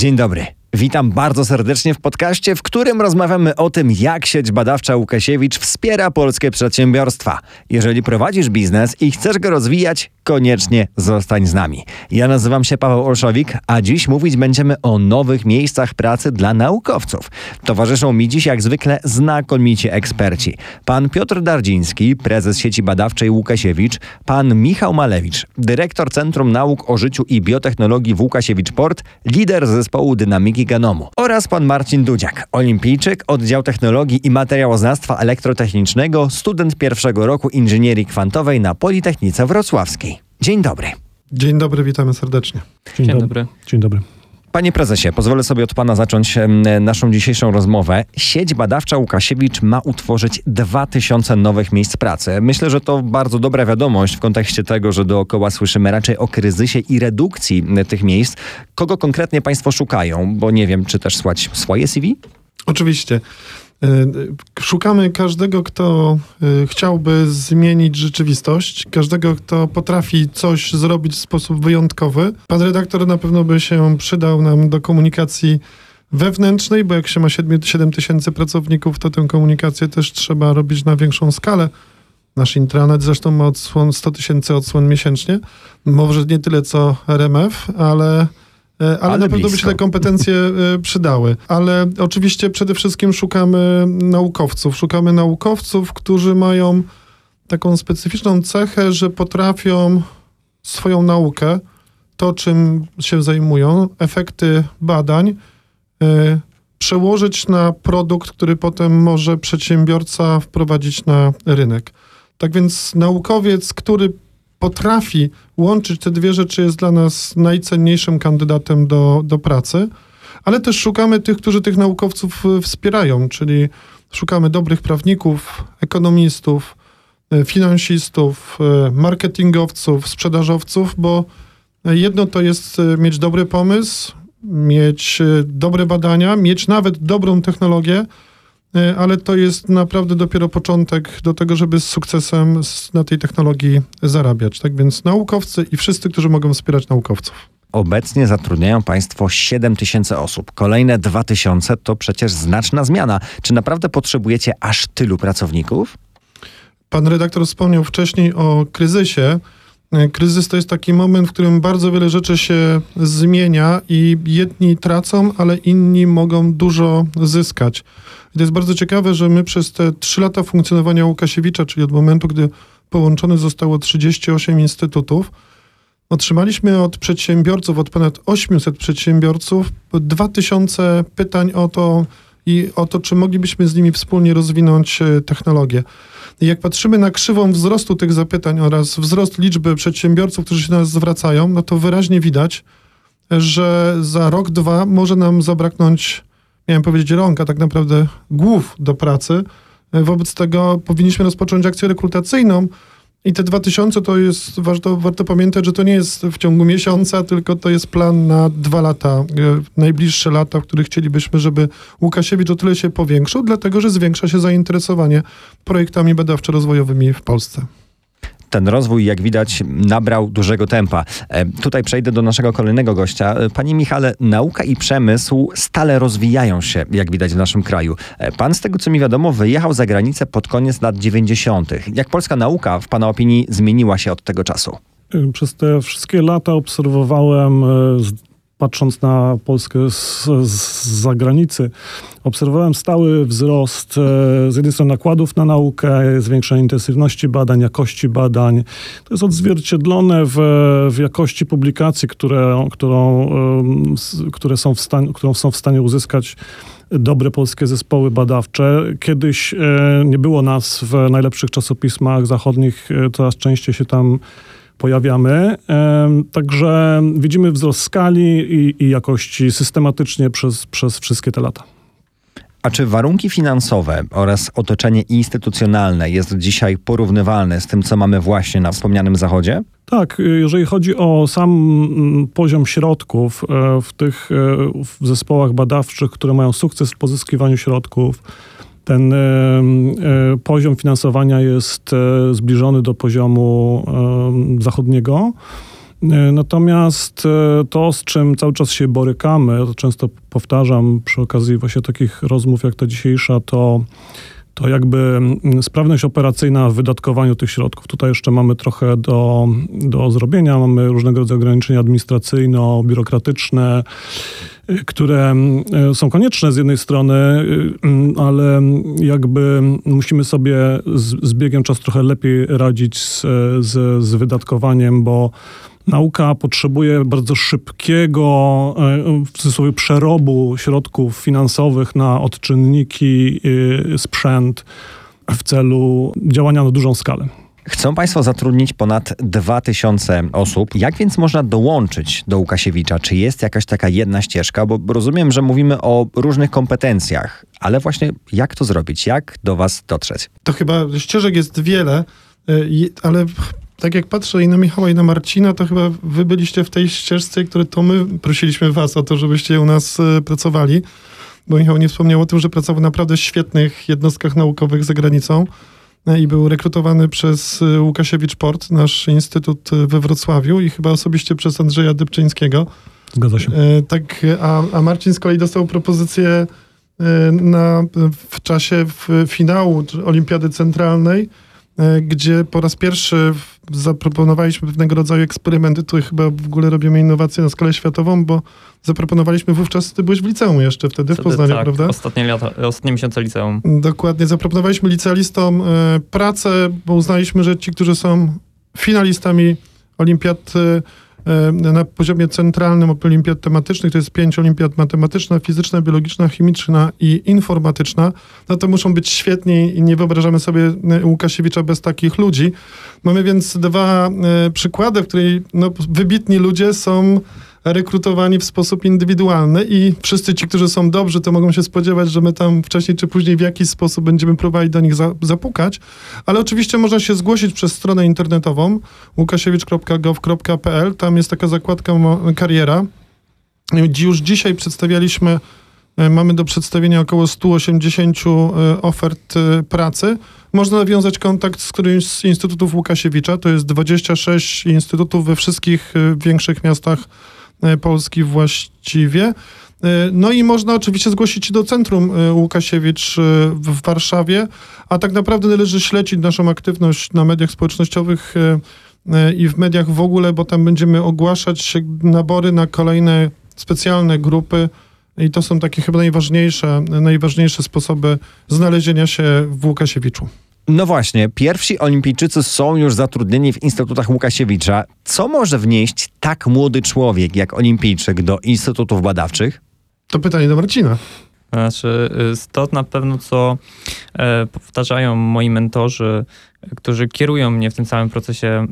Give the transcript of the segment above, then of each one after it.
Dzień dobry. Witam bardzo serdecznie w podcaście, w którym rozmawiamy o tym, jak sieć badawcza Łukasiewicz wspiera polskie przedsiębiorstwa. Jeżeli prowadzisz biznes i chcesz go rozwijać, koniecznie zostań z nami. Ja nazywam się Paweł Olszowik, a dziś mówić będziemy o nowych miejscach pracy dla naukowców. Towarzyszą mi dziś jak zwykle znakomici eksperci. Pan Piotr Dardziński, prezes sieci badawczej Łukasiewicz, pan Michał Malewicz, dyrektor Centrum Nauk o Życiu i Biotechnologii w Łukasiewicz Port, lider zespołu dynamiki genomu oraz pan Marcin Dudziak, olimpijczyk, oddział technologii i materiałoznawstwa elektrotechnicznego, student pierwszego roku inżynierii kwantowej na Politechnice Wrocławskiej. Dzień dobry. Dzień dobry, witamy serdecznie. Dzień, Dzień dobry. Dzień dobry. Panie prezesie, pozwolę sobie od pana zacząć naszą dzisiejszą rozmowę. Sieć badawcza Łukasiewicz ma utworzyć 2000 nowych miejsc pracy. Myślę, że to bardzo dobra wiadomość w kontekście tego, że dookoła słyszymy raczej o kryzysie i redukcji tych miejsc. Kogo konkretnie państwo szukają? Bo nie wiem, czy też słać swoje CV? Oczywiście. E, szukamy każdego, kto e, chciałby zmienić rzeczywistość, każdego, kto potrafi coś zrobić w sposób wyjątkowy. Pan redaktor na pewno by się przydał nam do komunikacji wewnętrznej, bo jak się ma 7, 7 tysięcy pracowników, to tę komunikację też trzeba robić na większą skalę. Nasz intranet zresztą ma odsłon 100 tysięcy odsłon miesięcznie. Może nie tyle co RMF, ale ale, ale na pewno by się te kompetencje e, przydały. Ale oczywiście przede wszystkim szukamy naukowców. Szukamy naukowców, którzy mają taką specyficzną cechę, że potrafią swoją naukę, to czym się zajmują, efekty badań, e, przełożyć na produkt, który potem może przedsiębiorca wprowadzić na rynek. Tak więc naukowiec, który potrafi łączyć te dwie rzeczy, jest dla nas najcenniejszym kandydatem do, do pracy, ale też szukamy tych, którzy tych naukowców e, wspierają, czyli szukamy dobrych prawników, ekonomistów, e, finansistów, e, marketingowców, sprzedażowców, bo jedno to jest mieć dobry pomysł, mieć dobre badania, mieć nawet dobrą technologię, ale to jest naprawdę dopiero początek do tego, żeby z sukcesem na tej technologii zarabiać. Tak więc naukowcy i wszyscy, którzy mogą wspierać naukowców. Obecnie zatrudniają Państwo 7 tysięcy osób. Kolejne 2 tysiące to przecież znaczna zmiana. Czy naprawdę potrzebujecie aż tylu pracowników? Pan redaktor wspomniał wcześniej o kryzysie. E, kryzys to jest taki moment, w którym bardzo wiele rzeczy się zmienia i jedni tracą, ale inni mogą dużo zyskać. I to jest bardzo ciekawe, że my przez te trzy lata funkcjonowania Łukasiewicza, czyli od momentu, gdy połączone zostało 38 instytutów, otrzymaliśmy od przedsiębiorców, od ponad 800 przedsiębiorców, 2000 pytań o to i o to, czy moglibyśmy z nimi wspólnie rozwinąć e, technologię. I jak patrzymy na krzywą wzrostu tych zapytań oraz wzrost liczby przedsiębiorców, którzy się do nas zwracają, no to wyraźnie widać, że za rok, dwa może nam zabraknąć miałem powiedzieć rąk, a tak naprawdę głów do pracy. Wobec tego powinniśmy rozpocząć akcję rekrutacyjną. I te 2000 to jest, warto, warto pamiętać, że to nie jest w ciągu miesiąca, tylko to jest plan na dwa lata, e, najbliższe lata, w których chcielibyśmy, żeby Łukasiewicz o tyle się powiększył, dlatego że zwiększa się zainteresowanie projektami badawczo-rozwojowymi w Polsce ten rozwój, jak widać, nabrał dużego tempa. E, tutaj przejdę do naszego kolejnego gościa. E, panie Michale, nauka i przemysł stale rozwijają się, jak widać w naszym kraju. E, pan, z tego co mi wiadomo, wyjechał za granicę pod koniec lat 90. Jak polska nauka, w Pana opinii, zmieniła się od tego czasu? Przez te wszystkie lata obserwowałem patrząc na Polskę z, z zagranicy, obserwowałem stały wzrost e, z jednej strony nakładów na naukę, zwiększenie intensywności badań, jakości badań. To jest odzwierciedlone w, w jakości publikacji, które, którą, które są w stanie, którą są w stanie uzyskać dobre polskie zespoły badawcze. Kiedyś e, nie było nas w najlepszych czasopismach zachodnich, e, coraz częściej się tam pojawiamy. Także widzimy wzrost skali i, i jakości systematycznie przez, przez wszystkie te lata. A czy warunki finansowe oraz otoczenie instytucjonalne jest dzisiaj porównywalne z tym, co mamy właśnie na wspomnianym Zachodzie? Tak, jeżeli chodzi o sam mm, poziom środków e, w tych e, w zespołach badawczych, które mają sukces w pozyskiwaniu środków, ten e, e, poziom finansowania jest e, zbliżony do poziomu zachodniego. Natomiast to, z czym cały czas się borykamy, to często powtarzam przy okazji właśnie takich rozmów jak ta dzisiejsza, to to jakby mm, sprawność operacyjna w wydatkowaniu tych środków. Tutaj jeszcze mamy trochę do, do zrobienia. Mamy różnego rodzaju ograniczenia administracyjno-biurokratyczne, y, które y, są konieczne z jednej strony, y, mm, ale jakby musimy sobie z, z biegiem czasu trochę lepiej radzić z, z, z wydatkowaniem, bo Nauka potrzebuje bardzo szybkiego, e, w cudzysłowie, przerobu środków finansowych na odczynniki, y, sprzęt w celu działania na dużą skalę. Chcą Państwo zatrudnić ponad 2000 osób. Jak więc można dołączyć do Łukasiewicza? Czy jest jakaś taka jedna ścieżka? Bo rozumiem, że mówimy o różnych kompetencjach, ale właśnie jak to zrobić? Jak do Was dotrzeć? To chyba ścieżek jest wiele, y, ale tak jak patrzę i na Michała i na Marcina, to chyba wy byliście w tej ścieżce, które to my prosiliśmy was o to, żebyście u nas e, pracowali. Bo Michał nie wspomniał o tym, że pracował w naprawdę świetnych jednostkach naukowych za granicą e, i był rekrutowany przez e, Łukasiewicz Port, nasz instytut we Wrocławiu i chyba osobiście przez Andrzeja Dybczyńskiego. Zgadza się. Tak, a, a Marcin z kolei dostał propozycję na, w czasie w finału Olimpiady Centralnej gdzie po raz pierwszy zaproponowaliśmy pewnego rodzaju eksperymenty. Tu chyba w ogóle robimy innowację na skalę światową, bo zaproponowaliśmy wówczas, ty byłeś w liceum jeszcze wtedy, wtedy w Poznaniu, tak, prawda? Ostatnie, lata, ostatnie miesiące liceum. Dokładnie. Zaproponowaliśmy licealistom e, pracę, bo uznaliśmy, że ci, którzy są finalistami olimpiad e, E, na poziomie centralnym olimpiad tematycznych, to jest pięć olimpiad matematyczna, fizyczna, biologiczna, chemiczna i informatyczna, no to muszą być świetni i nie wyobrażamy sobie e, Łukasiewicza bez takich ludzi. Mamy więc dwa e, przykłady, w której no, wybitni ludzie są rekrutowani w sposób indywidualny i wszyscy ci, którzy są dobrzy, to mogą się spodziewać, że my tam wcześniej czy później w jakiś sposób będziemy próbowali do nich za, zapukać, ale oczywiście można się zgłosić przez stronę internetową łukasiewicz.gov.pl, tam jest taka zakładka kariera. Już dzisiaj przedstawialiśmy e, Mamy do przedstawienia około 180 e, ofert e, pracy. Można nawiązać kontakt z którymś z instytutów Łukasiewicza. To jest 26 instytutów we wszystkich większych miastach Polski właściwie. E, no i można oczywiście zgłosić do Centrum e, Łukasiewicz w Warszawie, a tak naprawdę należy śledzić naszą aktywność na mediach społecznościowych i w mediach w ogóle, bo tam będziemy ogłaszać nabory na kolejne specjalne grupy i to są takie chyba najważniejsze, najważniejsze sposoby znalezienia się w Łukasiewiczu. No właśnie, pierwsi olimpijczycy są już zatrudnieni w instytutach Łukasiewicza. Co może wnieść tak młody człowiek jak olimpijczyk do instytutów badawczych? To pytanie do Marcina. Znaczy, to na pewno, co e, powtarzają moi mentorzy, którzy kierują mnie w tym całym procesie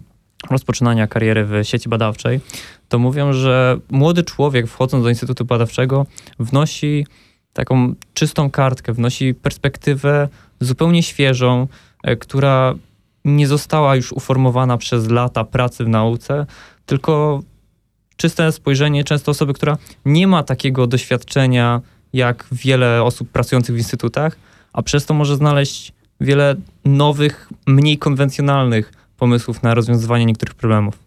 rozpoczynania kariery w sieci badawczej, to mówią, że młody człowiek wchodząc do Instytutu Badawczego wnosi taką czystą kartkę, wnosi perspektywę zupełnie świeżą, która nie została już uformowana przez lata pracy w nauce, tylko czyste spojrzenie często osoby, która nie ma takiego doświadczenia jak wiele osób pracujących w instytutach, a przez to może znaleźć wiele nowych, mniej konwencjonalnych pomysłów na rozwiązywanie niektórych problemów.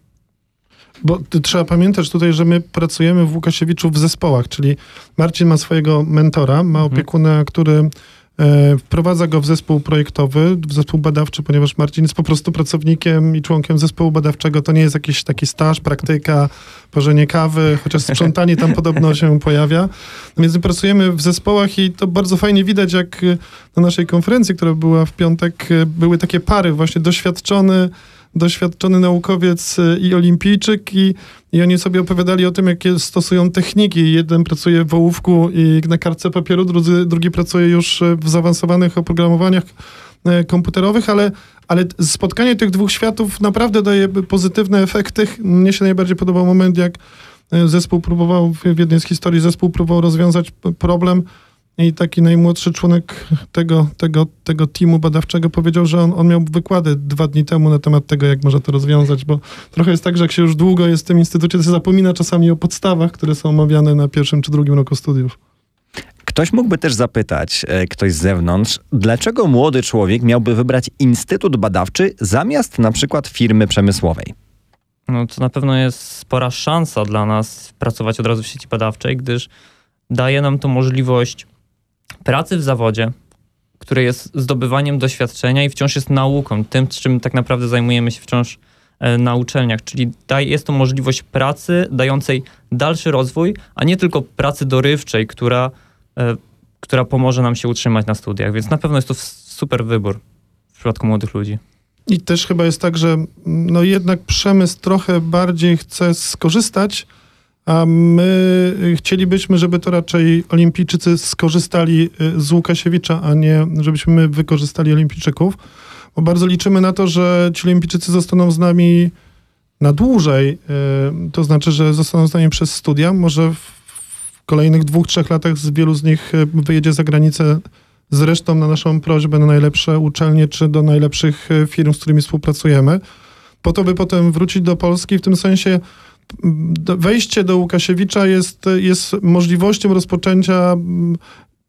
Bo trzeba pamiętać tutaj, że my pracujemy w Łukasiewiczu w zespołach, czyli Marcin ma swojego mentora, ma mhm. opiekuna, który E, wprowadza go w zespół projektowy, w zespół badawczy, ponieważ Marcin jest po prostu pracownikiem i członkiem zespołu badawczego. To nie jest jakiś taki staż, praktyka, porzenie kawy, chociaż sprzątanie tam podobno się pojawia. No więc my pracujemy w zespołach i to bardzo fajnie widać, jak na naszej konferencji, która była w piątek, były takie pary, właśnie doświadczony doświadczony naukowiec y, i olimpijczyk i, i oni sobie opowiadali o tym, jakie stosują techniki. Jeden pracuje w ołówku i na kartce papieru, drugi, drugi pracuje już y, w zaawansowanych oprogramowaniach y, komputerowych, ale, ale spotkanie tych dwóch światów naprawdę daje pozytywne efekty. Mnie się najbardziej podobał moment, jak zespół próbował, w jednej z historii zespół próbował rozwiązać problem i taki najmłodszy członek tego, tego, tego teamu badawczego powiedział, że on, on miał wykłady dwa dni temu na temat tego, jak można to rozwiązać, bo trochę jest tak, że jak się już długo jest w tym instytucie, to się zapomina czasami o podstawach, które są omawiane na pierwszym czy drugim roku studiów. Ktoś mógłby też zapytać, e, ktoś z zewnątrz, dlaczego młody człowiek miałby wybrać instytut badawczy zamiast na przykład firmy przemysłowej? no to na pewno jest spora szansa dla nas pracować od razu w sieci badawczej, gdyż daje nam to możliwość pracy w zawodzie, które jest zdobywaniem doświadczenia i wciąż jest nauką, tym, czym tak naprawdę zajmujemy się wciąż e, na uczelniach, czyli daj, jest to możliwość pracy dającej dalszy rozwój, a nie tylko pracy dorywczej, która, e, która pomoże nam się utrzymać na studiach, więc na pewno jest to super wybór w przypadku młodych ludzi. I też chyba jest tak, że no jednak przemysł trochę bardziej chce skorzystać, a my chcielibyśmy, żeby to raczej olimpijczycy skorzystali y, z Łukasiewicza, a nie żebyśmy my wykorzystali olimpijczyków. Bo bardzo liczymy na to, że ci olimpijczycy zostaną z nami na dłużej, y, to znaczy, że zostaną z nami przez studia. Może w kolejnych dwóch, trzech latach z wielu z nich y, wyjedzie za granicę zresztą na naszą prośbę na najlepsze uczelnie czy do najlepszych firm, z którymi współpracujemy, po to, by potem wrócić do Polski. W tym sensie wejście do Łukasiewicza jest, jest możliwością rozpoczęcia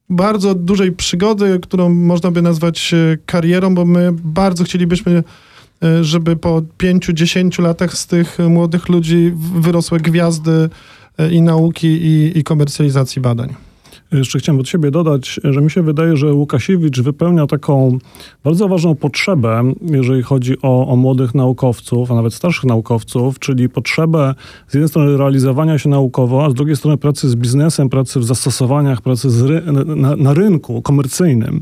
bardzo dużej przygody, którą można by nazwać e, karierą, bo my bardzo chcielibyśmy, e, żeby po pięciu, dziesięciu latach z tych młodych ludzi wyrosły gwiazdy i nauki, i, i komercjalizacji badań. Jeszcze chciałem od siebie dodać, że mi się wydaje, że Łukasiewicz wypełnia taką bardzo ważną potrzebę, jeżeli chodzi o, o młodych naukowców, a nawet starszych naukowców, czyli potrzebę z jednej strony realizowania się naukowo, a z drugiej strony pracy z biznesem, pracy w zastosowaniach, pracy ry na, na rynku komercyjnym.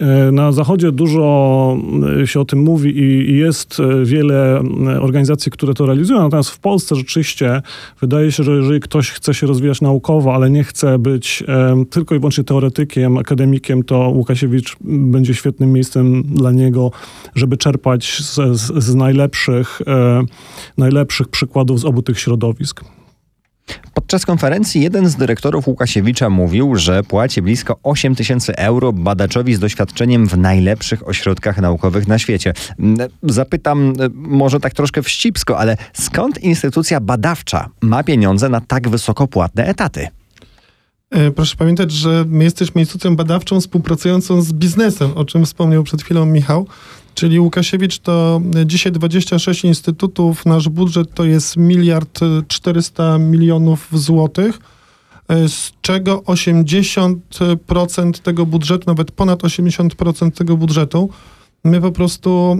E, na Zachodzie dużo e, się o tym mówi i jest e, wiele organizacji, które to realizują, natomiast w Polsce rzeczywiście wydaje się, że jeżeli ktoś chce się rozwijać naukowo, ale nie chce być tylko i wyłącznie teoretykiem, akademikiem, to Łukasiewicz będzie świetnym miejscem dla niego, żeby czerpać z, z, z najlepszych, najlepszych przykładów z obu tych środowisk. Podczas konferencji jeden z dyrektorów Łukasiewicza mówił, że płaci blisko 8 tysięcy euro badaczowi z doświadczeniem w najlepszych ośrodkach naukowych na świecie. Zapytam może tak troszkę wścibsko, ale skąd instytucja badawcza ma pieniądze na tak wysoko płatne etaty? E, proszę pamiętać, że my jesteśmy instytucją badawczą współpracującą z biznesem, o czym wspomniał przed chwilą Michał. Czyli Łukasiewicz to dzisiaj 26 instytutów, nasz budżet to jest miliard 400 milionów złotych, e, z czego 80% tego budżetu, nawet ponad 80% tego budżetu, my po prostu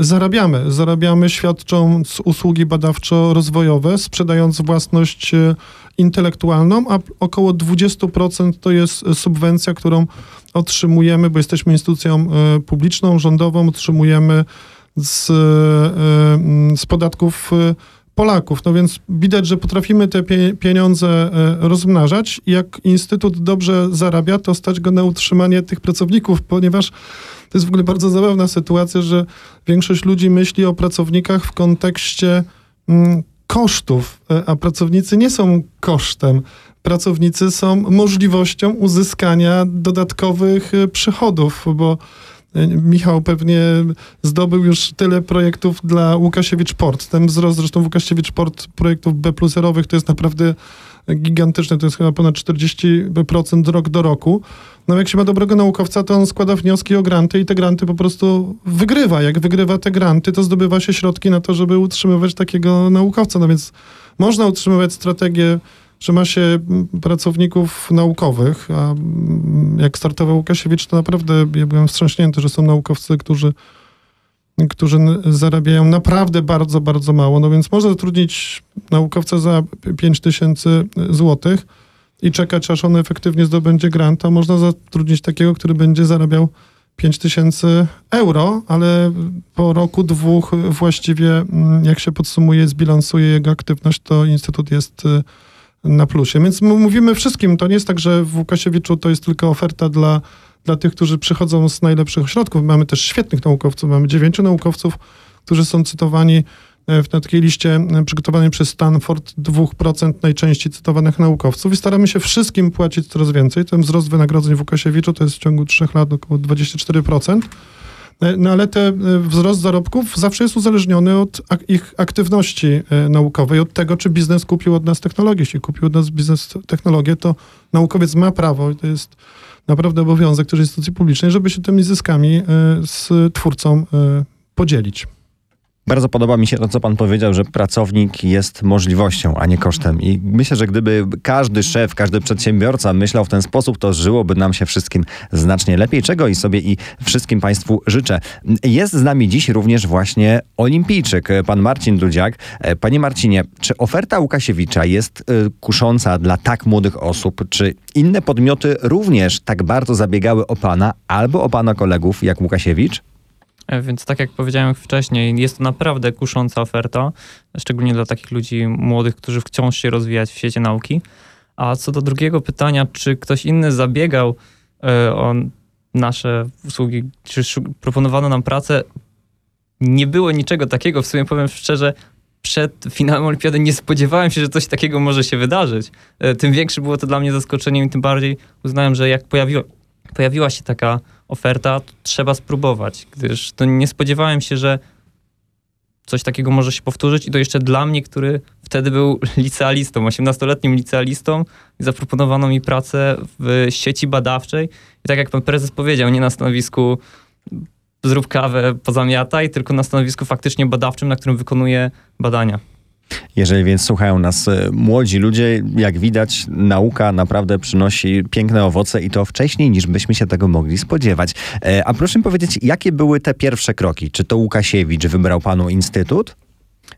zarabiamy. Zarabiamy świadcząc usługi badawczo-rozwojowe, sprzedając własność e, intelektualną, a około 20% to jest subwencja, którą otrzymujemy, bo jesteśmy instytucją e, publiczną, rządową, otrzymujemy z, e, e, z podatków Polaków. No więc widać, że potrafimy te pieniądze rozmnażać. Jak Instytut dobrze zarabia, to stać go na utrzymanie tych pracowników, ponieważ to jest w ogóle bardzo zabawna sytuacja, że większość ludzi myśli o pracownikach w kontekście mm, kosztów, a pracownicy nie są kosztem pracownicy są możliwością uzyskania dodatkowych e, przychodów, bo e, Michał pewnie zdobył już tyle projektów dla Łukasiewicz Port. Ten wzrost zresztą Łukasiewicz Port projektów B pluserowych to jest naprawdę gigantyczny, to jest chyba ponad 40% rok do roku. No jak się ma dobrego naukowca, to on składa wnioski o granty i te granty po prostu wygrywa. Jak wygrywa te granty, to zdobywa się środki na to, żeby utrzymywać takiego naukowca. No więc można utrzymywać strategię że ma się pracowników naukowych, a jak startował Łukasiewicz, to naprawdę ja byłem wstrząśnięty, że są naukowcy, którzy, którzy zarabiają naprawdę bardzo, bardzo mało. No więc można zatrudnić naukowca za 5 tysięcy złotych i czekać, aż on efektywnie zdobędzie grant, a można zatrudnić takiego, który będzie zarabiał 5 tysięcy euro, ale po roku, dwóch właściwie, jak się podsumuje, zbilansuje jego aktywność, to Instytut jest na plusie. Więc mówimy wszystkim, to nie jest tak, że w Łukasiewiczu to jest tylko oferta dla, dla tych, którzy przychodzą z najlepszych ośrodków. Mamy też świetnych naukowców, mamy dziewięciu naukowców, którzy są cytowani e, w takiej liście e, przygotowanej przez Stanford 2% najczęściej cytowanych naukowców i staramy się wszystkim płacić coraz więcej. Ten wzrost wynagrodzeń w Łukasiewiczu to jest w ciągu trzech lat około 24%. E, no ale ten wzrost zarobków zawsze jest uzależniony od ich aktywności e, naukowej, od tego, czy biznes kupił od nas technologię. Jeśli kupił od nas biznes technologię, to naukowiec ma prawo, i to jest naprawdę obowiązek też instytucji publicznej, żeby się tymi zyskami e, z twórcą podzielić. Bardzo podoba mi się to, co pan powiedział, że pracownik jest możliwością, a nie kosztem. I myślę, że gdyby każdy szef, każdy przedsiębiorca myślał w ten sposób, to żyłoby nam się wszystkim znacznie lepiej, czego i sobie i wszystkim państwu życzę. Jest z nami dziś również właśnie olimpijczyk, pan Marcin Dudziak. Panie Marcinie, czy oferta Łukasiewicza jest y, kusząca dla tak młodych osób? Czy inne podmioty również tak bardzo zabiegały o pana albo o pana kolegów jak Łukasiewicz? E, więc tak jak powiedziałem wcześniej, jest to naprawdę kusząca oferta, szczególnie dla takich ludzi młodych, którzy wciąż się rozwijać w świecie nauki. A co do drugiego pytania, czy ktoś inny zabiegał e, o nasze usługi, czy proponowano nam pracę, nie było niczego takiego. W sumie powiem szczerze, przed finałem Olimpiady nie spodziewałem się, że coś takiego może się wydarzyć. E, tym większe było to dla mnie zaskoczeniem i tym bardziej uznałem, że jak pojawiła, pojawiła się taka oferta, trzeba spróbować, gdyż to nie spodziewałem się, że coś takiego może się powtórzyć i to jeszcze dla mnie, który wtedy był licealistą, 18-letnim licealistą zaproponowano mi pracę w sieci badawczej i tak jak pan prezes powiedział, nie na stanowisku zrób kawę, pozamiataj, tylko na stanowisku faktycznie badawczym, na którym wykonuję badania. Jeżeli więc słuchają nas e, młodzi ludzie, jak widać, nauka naprawdę przynosi piękne owoce i to wcześniej niż byśmy się tego mogli spodziewać. E, a proszę mi powiedzieć, jakie były te pierwsze kroki? Czy to Łukasiewicz wybrał panu instytut?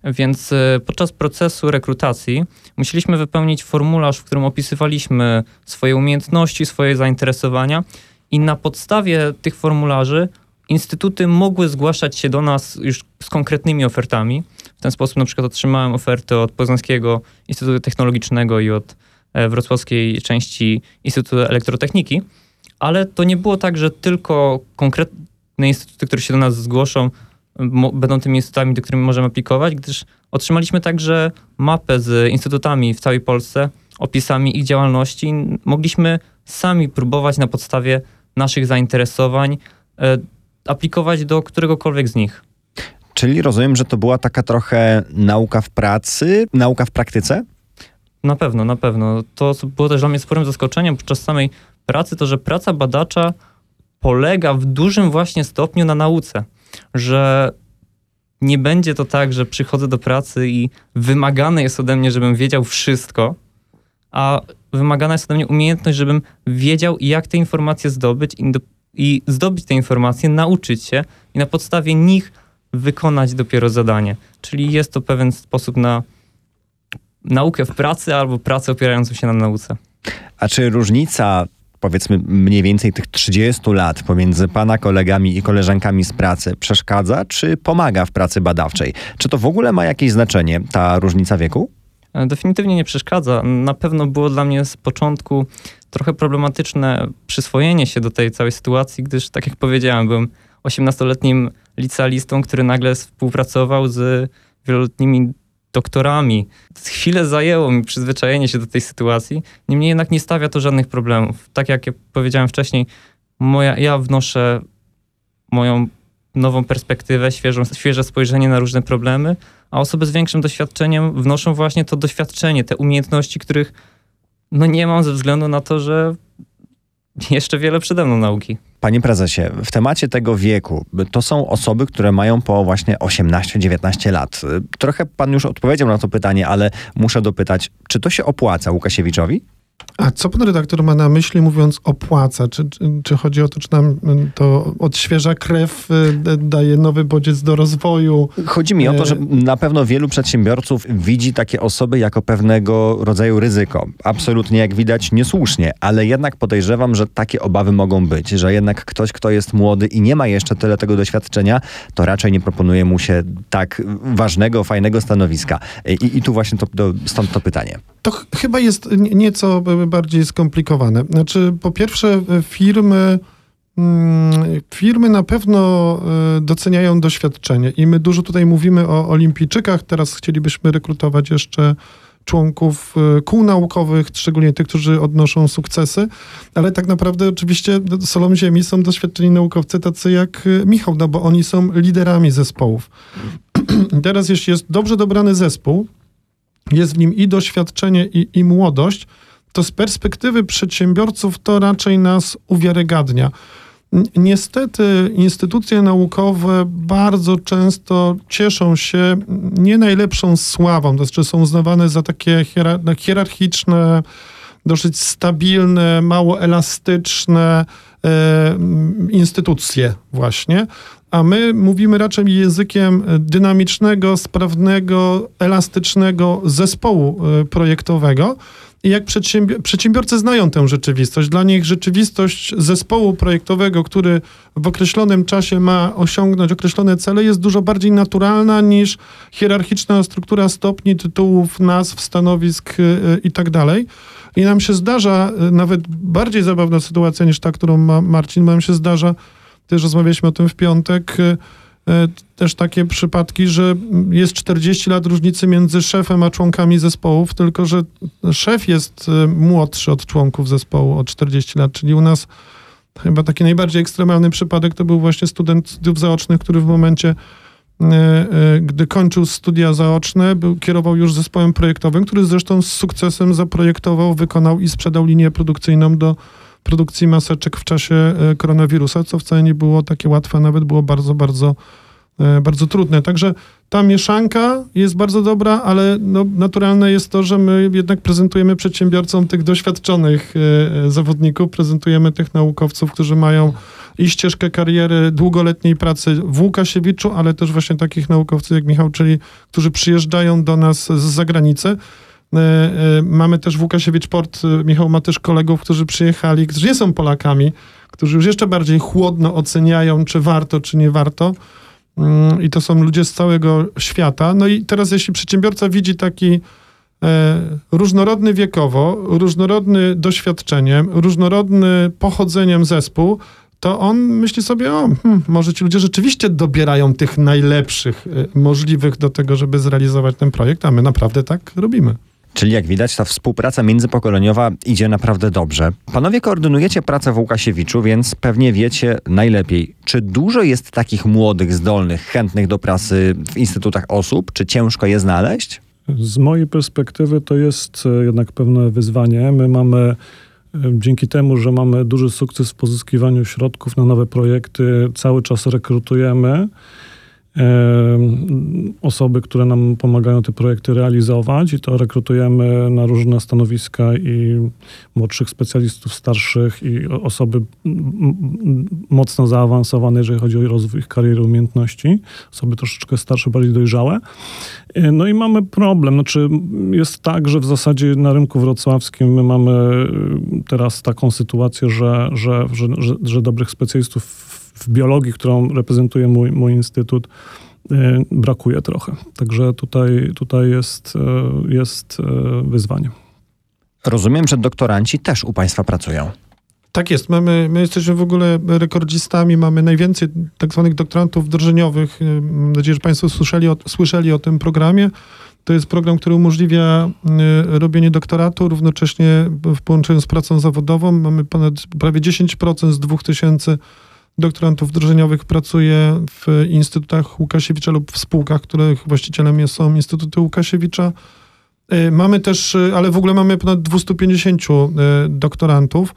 Więc e, podczas procesu rekrutacji musieliśmy wypełnić formularz, w którym opisywaliśmy swoje umiejętności, swoje zainteresowania i na podstawie tych formularzy instytuty mogły zgłaszać się do nas już z konkretnymi ofertami. Ten sposób na przykład otrzymałem oferty od Poznańskiego Instytutu Technologicznego i od e, wrocławskiej części Instytutu Elektrotechniki, ale to nie było tak, że tylko konkretne instytuty, które się do nas zgłoszą, będą tymi instytutami, do których możemy aplikować, gdyż otrzymaliśmy także mapę z instytutami w całej Polsce, opisami ich działalności. Mogliśmy sami próbować na podstawie naszych zainteresowań e, aplikować do któregokolwiek z nich. Czyli rozumiem, że to była taka trochę nauka w pracy, nauka w praktyce? Na pewno, na pewno. To było też dla mnie sporym zaskoczeniem podczas samej pracy, to że praca badacza polega w dużym właśnie stopniu na nauce, że nie będzie to tak, że przychodzę do pracy i wymagane jest ode mnie, żebym wiedział wszystko, a wymagana jest ode mnie umiejętność, żebym wiedział, jak te informacje zdobyć i, do, i zdobyć te informacje, nauczyć się i na podstawie nich wykonać dopiero zadanie. Czyli jest to pewien sposób na naukę w pracy albo pracę opierającą się na nauce. A czy różnica powiedzmy mniej więcej tych 30 lat pomiędzy pana kolegami i koleżankami z pracy przeszkadza, czy pomaga w pracy badawczej? Czy to w ogóle ma jakieś znaczenie, ta różnica wieku? E, definitywnie nie przeszkadza. Na pewno było dla mnie z początku trochę problematyczne przyswojenie się do tej całej sytuacji, gdyż, tak jak powiedziałem, byłem 18-letnim licealistą, który nagle współpracował z wieloletnimi doktorami. Chwilę zajęło mi przyzwyczajenie się do tej sytuacji, niemniej jednak nie stawia to żadnych problemów. Tak jak powiedziałem wcześniej, moja, ja wnoszę moją nową perspektywę, świeżą, świeże spojrzenie na różne problemy, a osoby z większym doświadczeniem wnoszą właśnie to doświadczenie, te umiejętności, których no nie mam ze względu na to, że jeszcze wiele przede mną nauki. Panie prezesie, w temacie tego wieku, to są osoby, które mają po właśnie 18-19 lat. Trochę pan już odpowiedział na to pytanie, ale muszę dopytać, czy to się opłaca Łukasiewiczowi? A co pan redaktor ma na myśli, mówiąc opłaca? Czy, czy, czy, chodzi o to, czy nam to odświeża krew, y, daje nowy bodziec do rozwoju? Chodzi mi o to, że e, na pewno wielu przedsiębiorców widzi takie osoby jako pewnego rodzaju ryzyko. Absolutnie, jak widać, niesłusznie, ale jednak podejrzewam, że takie obawy mogą być, że jednak ktoś, kto jest młody i nie ma jeszcze tyle tego doświadczenia, to raczej nie proponuje mu się tak ważnego, fajnego stanowiska. I, i tu właśnie to, to, stąd to pytanie. To ch chyba jest nieco bardziej skomplikowane. Znaczy, po pierwsze, firmy. Mm, firmy na pewno e, doceniają doświadczenie i my dużo tutaj mówimy o olimpijczykach. Teraz chcielibyśmy rekrutować jeszcze członków e, kół naukowych, szczególnie tych, którzy odnoszą sukcesy, ale tak naprawdę oczywiście solą ziemi są doświadczeni naukowcy tacy jak e, Michał, no bo oni są liderami zespołów. Teraz jeśli jest dobrze dobrany zespół, jest w nim i doświadczenie, i, i młodość, to z perspektywy przedsiębiorców to raczej nas uwiarygadnia. Niestety instytucje naukowe bardzo często cieszą się nie najlepszą sławą, to znaczy są uznawane za takie hierarchiczne, dosyć stabilne, mało elastyczne e, instytucje właśnie, a my mówimy raczej językiem dynamicznego, sprawnego, elastycznego zespołu e, projektowego. I jak przedsiębior przedsiębiorcy znają tę rzeczywistość, dla nich rzeczywistość zespołu projektowego, który w określonym czasie ma osiągnąć określone cele, jest dużo bardziej naturalna niż hierarchiczna struktura stopni, tytułów, nazw, stanowisk yy, i tak. I nam się zdarza, nawet bardziej zabawna sytuacja niż ta, którą ma Marcin, nam się zdarza, też rozmawialiśmy o tym w piątek, yy, E, też takie przypadki, że jest 40 lat różnicy między szefem a członkami zespołów, tylko że szef jest e, młodszy od członków zespołu o 40 lat, czyli u nas chyba taki najbardziej ekstremalny przypadek to był właśnie student studiów zaocznych, który w momencie, e, gdy kończył studia zaoczne, był, kierował już zespołem projektowym, który zresztą z sukcesem zaprojektował, wykonał i sprzedał linię produkcyjną do produkcji maseczek w czasie e, koronawirusa, co wcale nie było takie łatwe, nawet było bardzo, bardzo, e, bardzo trudne. Także ta mieszanka jest bardzo dobra, ale no, naturalne jest to, że my jednak prezentujemy przedsiębiorcom tych doświadczonych e, zawodników, prezentujemy tych naukowców, którzy mają i ścieżkę kariery długoletniej pracy w Łukasiewiczu, ale też właśnie takich naukowców jak Michał, czyli którzy przyjeżdżają do nas z zagranicy. E, e, mamy też w Łukasiewicz Port, e, Michał ma też kolegów, którzy przyjechali, którzy nie są Polakami, którzy już jeszcze bardziej chłodno oceniają, czy warto, czy nie warto. Mm, I to są ludzie z całego świata. No i teraz, jeśli przedsiębiorca widzi taki różnorodny wiekowo, różnorodny doświadczeniem, różnorodny pochodzeniem zespół, to on myśli sobie, o, hmm, może ci ludzie rzeczywiście dobierają tych najlepszych możliwych do tego, żeby zrealizować ten projekt, a my naprawdę tak robimy. Czyli jak widać, ta współpraca międzypokoleniowa idzie naprawdę dobrze. Panowie koordynujecie pracę w Łukasiewiczu, więc pewnie wiecie najlepiej, czy dużo jest takich młodych, zdolnych, chętnych do pracy w instytutach osób, czy ciężko je znaleźć? Z mojej perspektywy to jest e, jednak pewne wyzwanie. My mamy e, Dzięki temu, że mamy duży sukces w pozyskiwaniu środków na nowe projekty, cały czas rekrutujemy osoby, które nam pomagają te projekty realizować i to rekrutujemy na różne stanowiska i młodszych specjalistów, starszych i osoby mocno zaawansowane, jeżeli chodzi o rozwój ich kariery, umiejętności, osoby troszeczkę starsze, bardziej dojrzałe. E, no i mamy problem, znaczy jest tak, że w zasadzie na rynku wrocławskim my mamy e, teraz taką sytuację, że, że, że, że, że dobrych specjalistów w biologii, którą reprezentuje mój, mój instytut, e, brakuje trochę. Także tutaj, tutaj jest, e, jest e, wyzwanie. Rozumiem, że doktoranci też u Państwa pracują. Tak jest. Mamy, my jesteśmy w ogóle rekordzistami. Mamy najwięcej tak zwanych doktorantów wdrożeniowych. Mam nadzieję, że Państwo słyszeli o, słyszeli o tym programie. To jest program, który umożliwia robienie doktoratu równocześnie w połączeniu z pracą zawodową. Mamy ponad prawie 10% z 2000 doktorantów wdrożeniowych pracuje w instytutach Łukasiewicza lub w spółkach, których właścicielem są Instytuty Łukasiewicza. E, mamy też, e, ale w ogóle mamy ponad 250 e, doktorantów.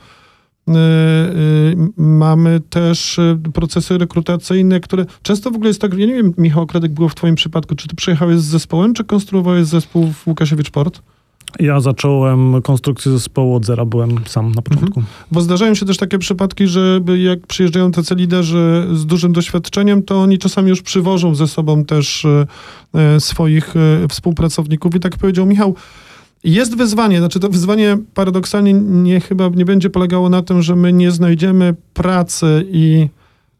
Mamy też procesy rekrutacyjne, które często w ogóle jest tak, ja nie wiem, Michał Kredek było w twoim przypadku, czy ty przyjechałeś z zespołem, czy konstruowałeś zespół w Łukasiewicz Port? Ja zacząłem konstrukcję zespołu od zera, byłem sam na początku. Mhm. Bo zdarzają się też takie przypadki, że jak przyjeżdżają tacy liderzy z dużym doświadczeniem, to oni czasami już przywożą ze sobą też e, swoich e, współpracowników. I tak powiedział Michał, jest wyzwanie, znaczy to wyzwanie paradoksalnie nie chyba nie będzie polegało na tym, że my nie znajdziemy pracy i,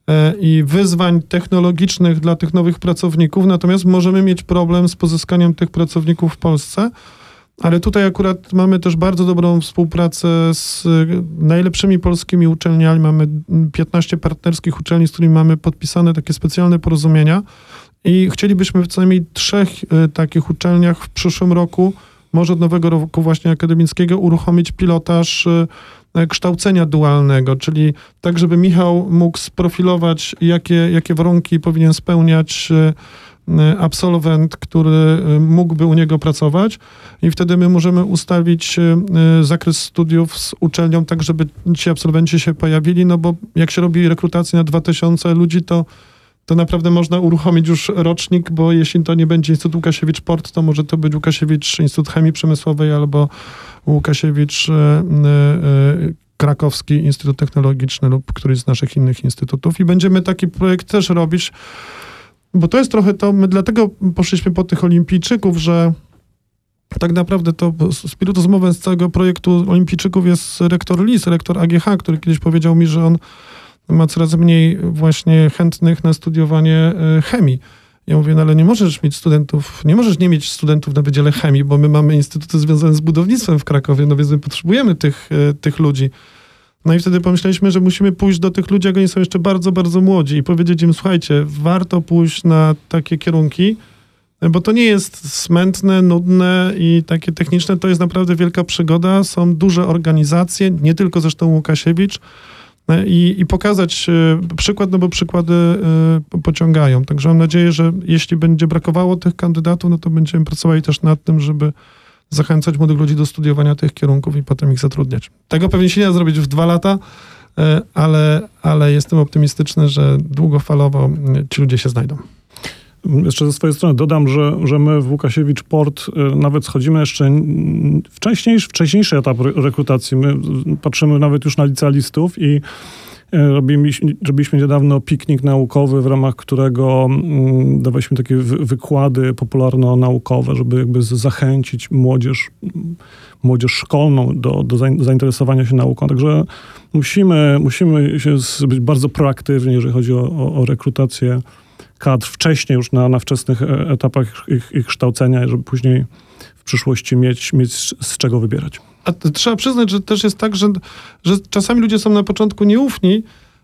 e, i wyzwań technologicznych dla tych nowych pracowników, natomiast możemy mieć problem z pozyskaniem tych pracowników w Polsce. Ale tutaj akurat mamy też bardzo dobrą współpracę z najlepszymi polskimi uczelniami. Mamy 15 partnerskich uczelni, z którymi mamy podpisane takie specjalne porozumienia. I chcielibyśmy w co najmniej trzech e, takich uczelniach w przyszłym roku, może od nowego roku właśnie akademickiego, uruchomić pilotaż e, kształcenia dualnego, czyli tak, żeby Michał mógł sprofilować, jakie, jakie warunki powinien spełniać absolwent, który mógłby u niego pracować i wtedy my możemy ustawić zakres studiów z uczelnią tak, żeby ci absolwenci się pojawili, no bo jak się robi rekrutację na 2000 ludzi, to to naprawdę można uruchomić już rocznik, bo jeśli to nie będzie Instytut Łukasiewicz-Port, to może to być Łukasiewicz Instytut Chemii Przemysłowej albo Łukasiewicz e, e, Krakowski Instytut Technologiczny lub któryś z naszych innych instytutów. I będziemy taki projekt też robić, bo to jest trochę to, my dlatego poszliśmy po tych olimpijczyków, że tak naprawdę to spiritus mowę z całego projektu olimpijczyków jest rektor Lis, rektor AGH, który kiedyś powiedział mi, że on ma coraz mniej właśnie chętnych na studiowanie e, chemii. Ja mówię, no ale nie możesz mieć studentów, nie możesz nie mieć studentów na Wydziale Chemii, bo my mamy instytuty związane z budownictwem w Krakowie, no więc my potrzebujemy tych, e, tych ludzi. No i wtedy pomyśleliśmy, że musimy pójść do tych ludzi, jak oni są jeszcze bardzo, bardzo młodzi i powiedzieć im, słuchajcie, warto pójść na takie kierunki, bo to nie jest smętne, nudne i takie techniczne, to jest naprawdę wielka przygoda. Są duże organizacje, nie tylko zresztą Łukasiewicz, i, i pokazać e, przykład, no bo przykłady e, pociągają. Także mam nadzieję, że jeśli będzie brakowało tych kandydatów, no to będziemy pracowali też nad tym, żeby zachęcać młodych ludzi do studiowania tych kierunków i potem ich zatrudniać. Tego pewnie się nie da zrobić w dwa lata, e, ale, ale jestem optymistyczny, że długofalowo ci ludzie się znajdą. Jeszcze ze swojej strony dodam, że, że my w Łukasiewicz Port y, nawet schodzimy jeszcze wcześniejszy, wcześniejszy etap rekrutacji. My patrzymy nawet już na licealistów i Robiliśmy, niedawno piknik naukowy, w ramach którego mm, dawaliśmy takie wykłady popularno-naukowe, żeby jakby zachęcić młodzież, młodzież szkolną do, do zainteresowania się nauką. Także musimy, musimy się być bardzo proaktywni, jeżeli chodzi o, o, o rekrutację kadr wcześniej, już na, na wczesnych e, etapach ich, ich kształcenia, żeby później w przyszłości mieć, mieć z czego wybierać. A trzeba przyznać, że też jest tak, że, że czasami ludzie są na początku nieufni,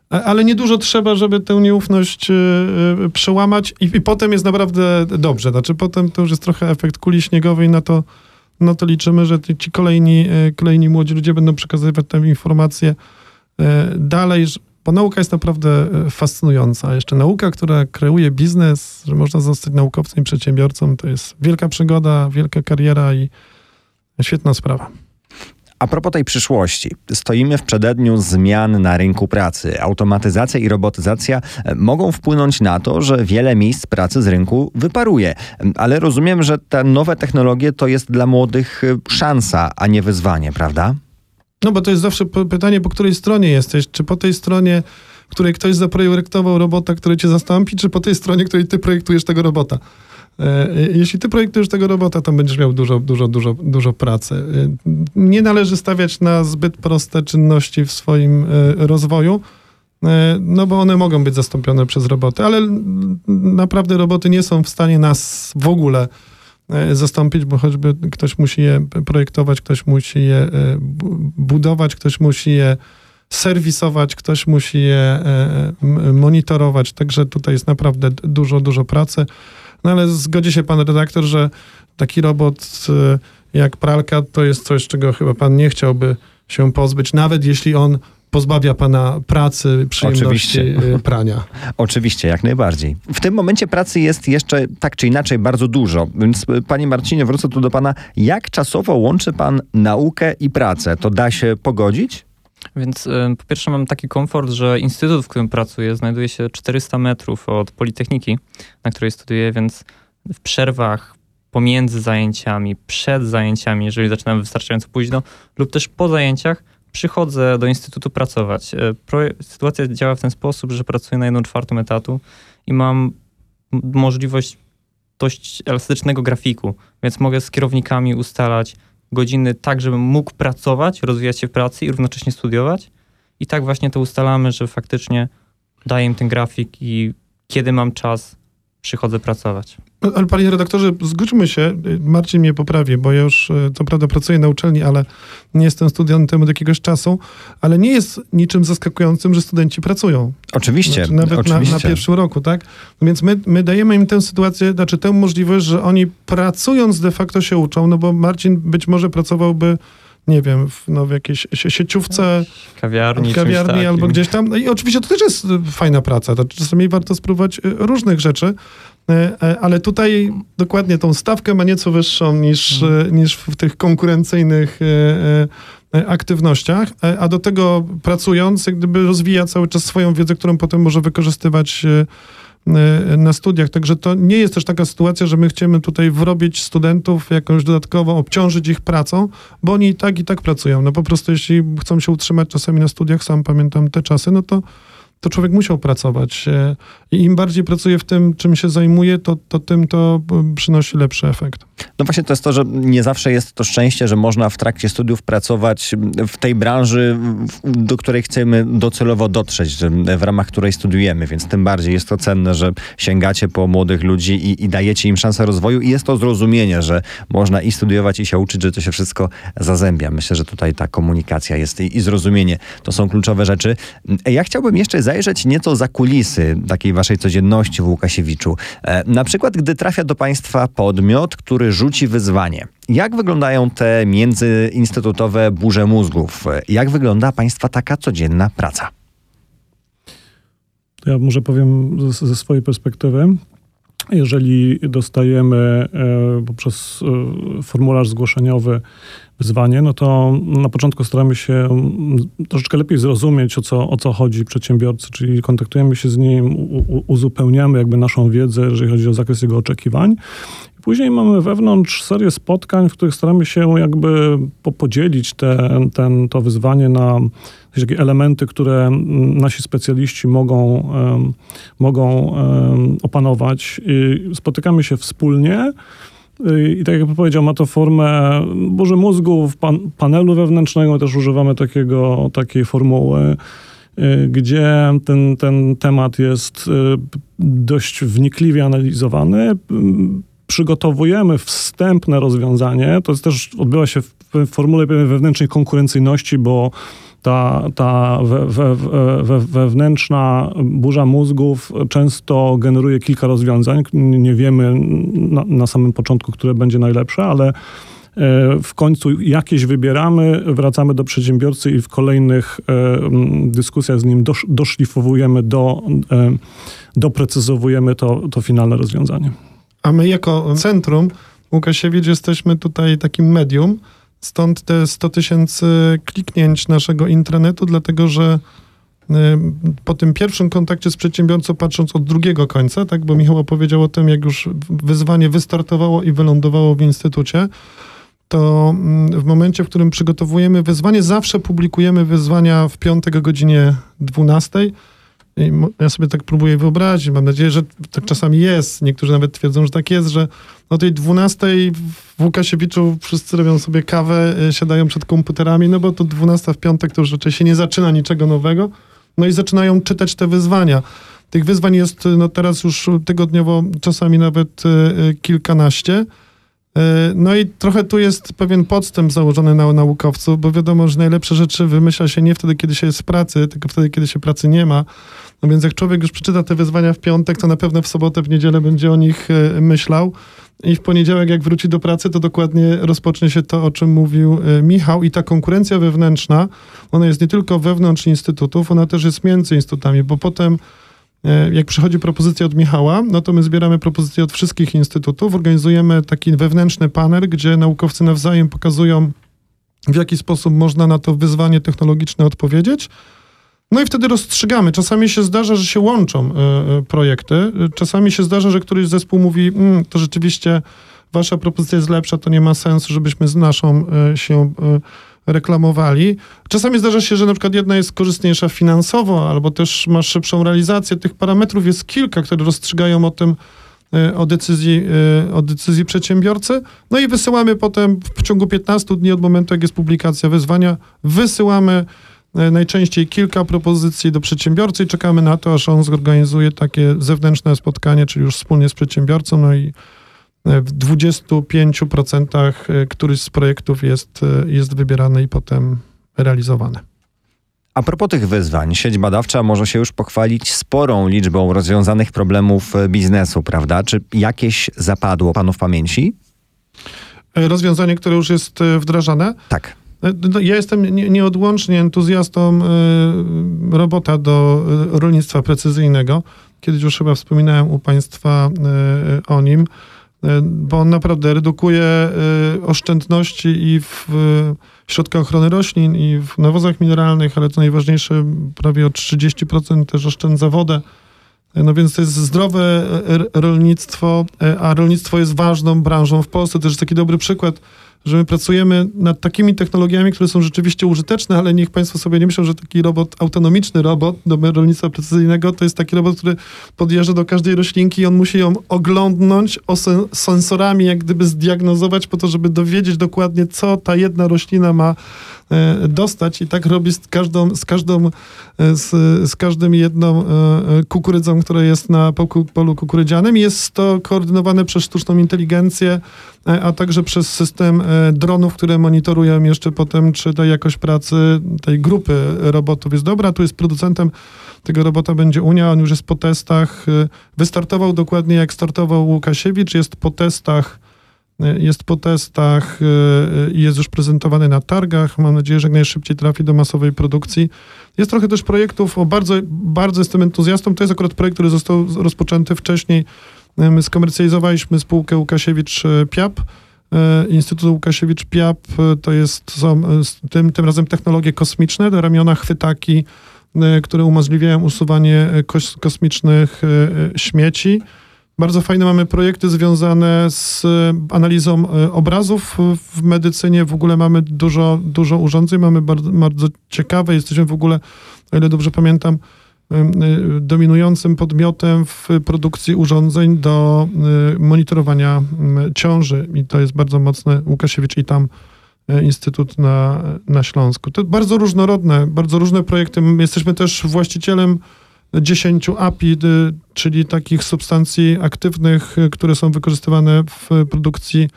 ale niedużo trzeba, żeby tę nieufność yy, przełamać i, i, potem jest naprawdę dobrze. Znaczy potem to już jest trochę efekt kuli śniegowej, na to, na to liczymy, że ci kolejni, kolejni młodzi ludzie będą przekazywać tę informację dalej, bo nauka jest naprawdę e, fascynująca. Jeszcze nauka, która kreuje biznes, że można zostać naukowcem i przedsiębiorcą, to jest wielka przygoda, wielka kariera i świetna sprawa. A propos tej przyszłości, stoimy w przededniu zmian na rynku pracy. Automatyzacja i robotyzacja e, mogą wpłynąć na to, że wiele miejsc pracy z rynku wyparuje. Ale rozumiem, że te nowe technologie to jest dla młodych e, szansa, a nie wyzwanie, prawda? No bo to jest zawsze pytanie, po której stronie jesteś. Czy po tej stronie, której ktoś zaprojektował robota, który cię zastąpi, czy po tej stronie, której ty projektujesz tego robota? E, jeśli ty projektujesz tego robota, to będziesz miał dużo, dużo, dużo, dużo pracy. E, nie należy stawiać na zbyt proste czynności w swoim e, rozwoju, no bo one mogą być zastąpione przez roboty, ale naprawdę roboty nie są w stanie nas w ogóle zastąpić, bo choćby ktoś musi je projektować, ktoś musi je e, budować, ktoś musi je serwisować, ktoś musi je e, monitorować, także tutaj jest naprawdę dużo, dużo pracy. No ale zgodzi się pan redaktor, że taki robot jak pralka to jest coś, czego chyba pan nie chciałby się pozbyć, nawet jeśli on pozbawia pana pracy, przyjemności Oczywiście. Y, prania. Oczywiście, jak najbardziej. W tym momencie pracy jest jeszcze tak czy inaczej bardzo dużo, więc y, panie Marcinie, wrócę tu do pana. Jak czasowo łączy pan naukę i pracę? To da się pogodzić? Więc y, po pierwsze mam taki komfort, że instytut, w którym pracuję, znajduje się 400 metrów od Politechniki, na której studiuję, więc w przerwach pomiędzy zajęciami, przed zajęciami, jeżeli zaczynamy wystarczająco późno, lub też po zajęciach, przychodzę do instytutu pracować. E, sytuacja działa w ten sposób, że pracuję na jedną czwartą etatu i mam możliwość dość elastycznego grafiku, więc mogę z kierownikami ustalać godziny tak, żebym mógł pracować, rozwijać się w pracy i równocześnie studiować. I tak właśnie to ustalamy, że faktycznie daję im ten grafik i kiedy mam czas, przychodzę pracować. Ale panie redaktorze, zgódźmy się, Marcin mnie poprawi, bo ja już e, co prawda pracuję na uczelni, ale nie jestem studentem od jakiegoś czasu, ale nie jest niczym zaskakującym, że studenci pracują. Oczywiście. Znaczy, nawet oczywiście. Na, na, pierwszym roku, tak? No więc my, my dajemy im tę sytuację, znaczy tę możliwość, że oni pracując de facto się uczą, no bo Marcin być może pracowałby nie wiem, w, no, w jakiejś sieciówce, kawiarni, kawiarni albo gdzieś tam. No I oczywiście to też jest fajna praca. To czasami warto spróbować y, różnych rzeczy. Ale tutaj dokładnie tą stawkę ma nieco wyższą niż, hmm. niż w tych konkurencyjnych aktywnościach, a do tego pracując, jak gdyby rozwija cały czas swoją wiedzę, którą potem może wykorzystywać na studiach. Także to nie jest też taka sytuacja, że my chcemy tutaj wrobić studentów jakąś dodatkowo, obciążyć ich pracą, bo oni i tak, i tak pracują. No po prostu jeśli chcą się utrzymać czasami na studiach, sam pamiętam te czasy, no to to człowiek musiał pracować. E, I im bardziej pracuje w tym, czym się zajmuje, to, to tym to e, przynosi lepszy efekt. No właśnie to jest to, że nie zawsze jest to szczęście, że można w trakcie studiów pracować w tej branży, do której chcemy docelowo dotrzeć, w ramach której studiujemy, więc tym bardziej jest to cenne, że sięgacie po młodych ludzi i, i dajecie im szansę rozwoju i jest to zrozumienie, że można i studiować i się uczyć, że to się wszystko zazębia. Myślę, że tutaj ta komunikacja jest i, i zrozumienie. To są kluczowe rzeczy. Ja chciałbym jeszcze zajrzeć nieco za kulisy takiej waszej codzienności w Łukasiewiczu. E, na przykład, gdy trafia do państwa podmiot, który rzuci wyzwanie. Jak wyglądają te międzyinstytutowe burze mózgów? Jak wygląda państwa taka codzienna praca? Ja może powiem ze, ze swojej perspektywy. Jeżeli dostajemy e, poprzez e, formularz zgłoszeniowy wyzwanie, no to na początku staramy się mm, troszeczkę lepiej zrozumieć, o co, o co chodzi przedsiębiorcy, czyli kontaktujemy się z nim, uzupełniamy jakby naszą wiedzę, jeżeli chodzi o zakres jego oczekiwań. Później mamy wewnątrz serię spotkań, w których staramy się jakby podzielić te, ten, to wyzwanie na jakieś elementy, które nasi specjaliści mogą, mogą opanować. I spotykamy się wspólnie. I tak jak powiedział, ma to formę burzy mózgów, pan, panelu wewnętrznego, też używamy takiego, takiej formuły, y, gdzie ten, ten temat jest y, dość wnikliwie analizowany. Przygotowujemy wstępne rozwiązanie. To jest też odbywa się w formule wewnętrznej konkurencyjności, bo ta, ta we, we, we, wewnętrzna burza mózgów często generuje kilka rozwiązań. Nie wiemy na, na samym początku, które będzie najlepsze, ale e, w końcu jakieś wybieramy, wracamy do przedsiębiorcy i w kolejnych e, dyskusjach z nim dosz, doszlifowujemy, do, e, doprecyzowujemy to, to finalne rozwiązanie. A my jako centrum Łukasiewicz jesteśmy tutaj takim medium, Stąd te 100 tysięcy kliknięć naszego intranetu, dlatego że y, po tym pierwszym kontakcie z przedsiębiorcą, patrząc od drugiego końca, tak, bo Michał opowiedział o tym, jak już wyzwanie wystartowało i wylądowało w instytucie, to mm, w momencie, w którym przygotowujemy wyzwanie, zawsze publikujemy wyzwania w piątek o godzinie 12 i ja sobie tak próbuję wyobrazić, mam nadzieję, że tak czasami jest. Niektórzy nawet twierdzą, że tak jest, że o tej 12 w Łukasiewiczu wszyscy robią sobie kawę, e, siadają przed komputerami, no bo to 12 w piątek to już raczej się nie zaczyna niczego nowego. No i zaczynają czytać te wyzwania. Tych wyzwań jest no teraz już tygodniowo czasami nawet e, kilkanaście. E, no i trochę tu jest pewien podstęp założony na naukowców, bo wiadomo, że najlepsze rzeczy wymyśla się nie wtedy, kiedy się jest w pracy, tylko wtedy, kiedy się pracy nie ma. No więc jak człowiek już przeczyta te wyzwania w piątek, to na pewno w sobotę, w niedzielę będzie o nich e, myślał. I w poniedziałek, jak wróci do pracy, to dokładnie rozpocznie się to, o czym mówił e, Michał. I ta konkurencja wewnętrzna, ona jest nie tylko wewnątrz instytutów, ona też jest między instytutami, bo potem e, jak przychodzi propozycja od Michała, no to my zbieramy propozycje od wszystkich instytutów, organizujemy taki wewnętrzny panel, gdzie naukowcy nawzajem pokazują, w jaki sposób można na to wyzwanie technologiczne odpowiedzieć. No i wtedy rozstrzygamy. Czasami się zdarza, że się łączą y, projekty. Czasami się zdarza, że któryś zespół mówi, mm, to rzeczywiście wasza propozycja jest lepsza, to nie ma sensu, żebyśmy z naszą y, się y, reklamowali. Czasami zdarza się, że na przykład jedna jest korzystniejsza finansowo, albo też ma szybszą realizację. Tych parametrów jest kilka, które rozstrzygają o tym, o decyzji, o decyzji przedsiębiorcy. No i wysyłamy potem w ciągu 15 dni od momentu, jak jest publikacja wyzwania, wysyłamy najczęściej kilka propozycji do przedsiębiorcy i czekamy na to, aż on zorganizuje takie zewnętrzne spotkanie, czyli już wspólnie z przedsiębiorcą, no i e, w 25% e, któryś z projektów jest, jest wybierany i potem realizowany. A propos tych wyzwań, sieć badawcza może się już pochwalić sporą liczbą rozwiązanych problemów biznesu, prawda? Czy jakieś zapadło panu w pamięci? Rozwiązanie, które już jest wdrażane? Tak. No, ja jestem nieodłącznie entuzjastą e, robota do e, rolnictwa precyzyjnego. Kiedyś już chyba wspominałem u Państwa o nim, bo on naprawdę redukuje oszczędności i w środkach ochrony roślin, i w nawozach mineralnych, ale co najważniejsze, prawie o 30% też oszczędza wodę. No więc to jest zdrowe rolnictwo, a rolnictwo jest ważną branżą w Polsce. To jest taki dobry przykład że my pracujemy nad takimi technologiami, które są rzeczywiście użyteczne, ale niech Państwo sobie nie myślą, że taki robot, autonomiczny robot do rolnictwa precyzyjnego, to jest taki robot, który podjeżdża do każdej roślinki i on musi ją oglądnąć, sensorami jak gdyby zdiagnozować po to, żeby dowiedzieć dokładnie, co ta jedna roślina ma dostać i tak robi z każdą, z każdą, e, z, z każdym jedną e, kukurydzą, która jest na polu kukurydzianym. Jest to koordynowane przez sztuczną inteligencję, a także przez system dronów, które monitorują jeszcze potem, czy ta jakość pracy tej grupy robotów jest dobra. Tu jest producentem tego robota będzie Unia, on już jest po testach. Wystartował dokładnie jak startował Łukasiewicz, jest po testach jest po testach i jest już prezentowany na targach. Mam nadzieję, że jak najszybciej trafi do masowej produkcji. Jest trochę też projektów, o bardzo, bardzo jestem entuzjastą. To jest akurat projekt, który został rozpoczęty wcześniej. My skomercjalizowaliśmy spółkę Łukasiewicz-Piap E, Instytutu Łukasiewicz-Piap to jest, są tym, tym razem technologie kosmiczne, ramiona chwytaki, które umożliwiają usuwanie kos kosmicznych śmieci. Bardzo fajne mamy projekty związane z analizą obrazów w medycynie. W ogóle mamy dużo, dużo urządzeń, mamy bardzo, bardzo ciekawe. Jesteśmy w ogóle, o ile dobrze pamiętam, Y, dominującym podmiotem w produkcji urządzeń do monitorowania ciąży i to jest bardzo mocne Łukasiewicz i tam Instytut na, na Śląsku. To bardzo różnorodne, bardzo różne projekty. Jesteśmy też właścicielem 10 API, czyli takich substancji aktywnych, które są wykorzystywane w produkcji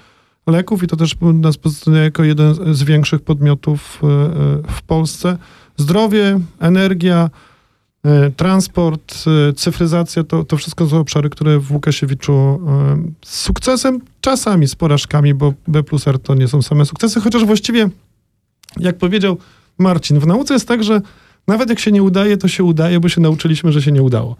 leków i to też nas pozycjonuje jako jeden z większych podmiotów w Polsce. Zdrowie, energia, transport, cyfryzacja, to, to wszystko są obszary, które w Łukasiewiczu z sukcesem, czasami z porażkami, bo B plus R to nie są same sukcesy, chociaż właściwie, jak powiedział Marcin, w nauce jest tak, że nawet jak się nie udaje, to się udaje, bo się nauczyliśmy, że się nie udało.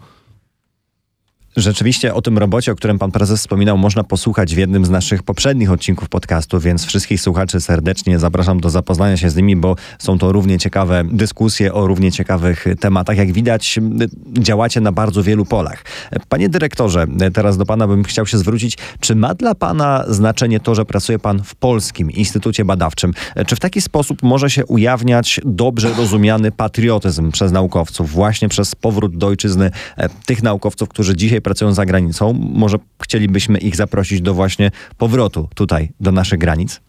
Rzeczywiście o tym robocie, o którym pan prezes wspominał, można posłuchać w jednym z naszych poprzednich odcinków podcastu, więc wszystkich słuchaczy serdecznie zapraszam do zapoznania się z nimi, bo są to równie ciekawe dyskusje o równie ciekawych tematach. Jak widać, działacie na bardzo wielu polach. Panie dyrektorze, teraz do pana bym chciał się zwrócić. Czy ma dla pana znaczenie to, że pracuje pan w Polskim Instytucie Badawczym? Czy w taki sposób może się ujawniać dobrze rozumiany patriotyzm przez naukowców, właśnie przez powrót do ojczyzny e, tych naukowców, którzy dzisiaj pracują za granicą. Może chcielibyśmy ich zaprosić do właśnie powrotu tutaj, do naszych granic?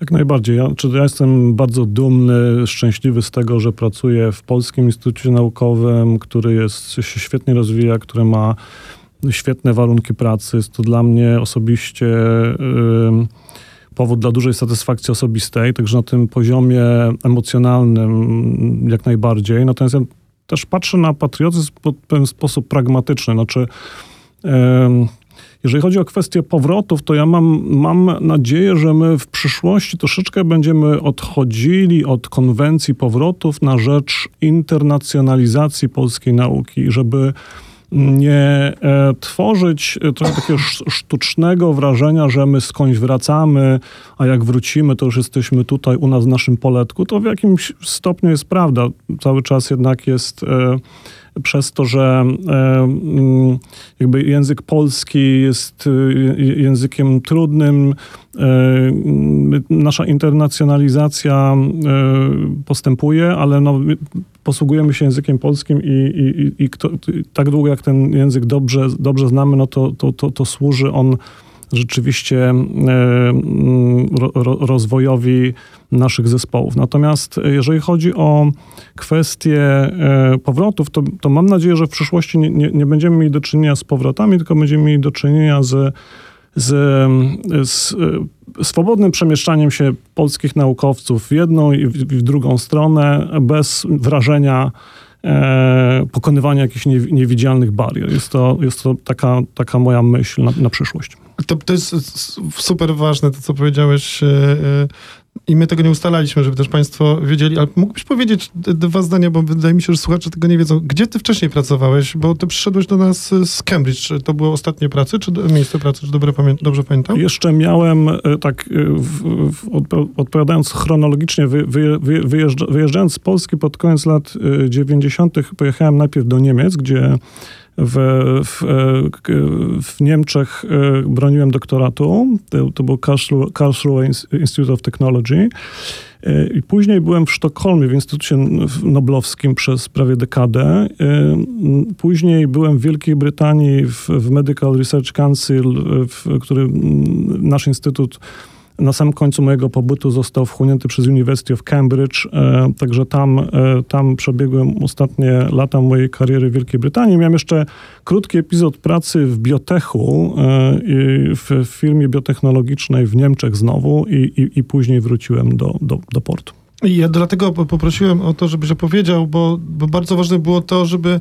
Jak najbardziej. Ja, czy ja jestem bardzo dumny, szczęśliwy z tego, że pracuję w Polskim Instytucie Naukowym, który jest, się świetnie rozwija, który ma świetne warunki pracy. Jest to dla mnie osobiście yy, powód dla dużej satysfakcji osobistej, także na tym poziomie emocjonalnym jak najbardziej. Natomiast ja też patrzę na patriotyzm w pewien sposób pragmatyczny. Znaczy, jeżeli chodzi o kwestię powrotów, to ja mam, mam nadzieję, że my w przyszłości troszeczkę będziemy odchodzili od konwencji powrotów na rzecz internacjonalizacji polskiej nauki, żeby nie e, tworzyć e, trochę takiego sztucznego wrażenia, że my skądś wracamy, a jak wrócimy, to już jesteśmy tutaj u nas w naszym poletku. To w jakimś stopniu jest prawda. Cały czas jednak jest e, przez to, że mm, jakby język polski jest językiem trudnym, nasza internacjonalizacja postępuje, ale no, posługujemy się językiem polskim i, i, i kto, tak długo jak ten język dobrze, dobrze znamy, no to, to, to, to służy on rzeczywiście e, ro, rozwojowi naszych zespołów. Natomiast jeżeli chodzi o kwestię e, powrotów, to, to mam nadzieję, że w przyszłości nie, nie, nie będziemy mieli do czynienia z powrotami, tylko będziemy mieli do czynienia z, z, z swobodnym przemieszczaniem się polskich naukowców w jedną i w, w drugą stronę, bez wrażenia e, pokonywania jakichś nie, niewidzialnych barier. Jest to, jest to taka, taka moja myśl na, na przyszłość. To, to jest super ważne, to co powiedziałeś, e, e, I my tego nie ustalaliśmy, żeby też Państwo wiedzieli, ale mógłbyś powiedzieć dwa zdania, bo wydaje mi się, że słuchacze tego nie wiedzą. Gdzie ty wcześniej pracowałeś? Bo ty przyszedłeś do nas z Cambridge. Czy to było ostatnie pracy, czy miejsce pracy, czy dobre dobrze pamiętam? Jeszcze miałem, e, tak e, w, w, odpowiadając chronologicznie, wy, wy, wyjeżdża, wyjeżdżając z Polski pod koniec lat 90. pojechałem najpierw do Niemiec, gdzie w, w, w, Niemczech e, broniłem doktoratu. To, to był Karlsruhe Institute of Technology. E, I później byłem w Sztokholmie, w Instytucie Noblowskim przez prawie dekadę. E, później byłem w Wielkiej Brytanii w, w Medical Research Council, w, który nasz instytut na samym końcu mojego pobytu został wchłonięty przez University of Cambridge, e, także tam, e, tam przebiegłem ostatnie lata mojej kariery w Wielkiej Brytanii. Miałem jeszcze krótki epizod pracy w biotechu, e, w firmie biotechnologicznej w Niemczech znowu i, i, i później wróciłem do, do, do portu. I ja dlatego poprosiłem o to, żebyś opowiedział, bo, bo bardzo ważne było to, żeby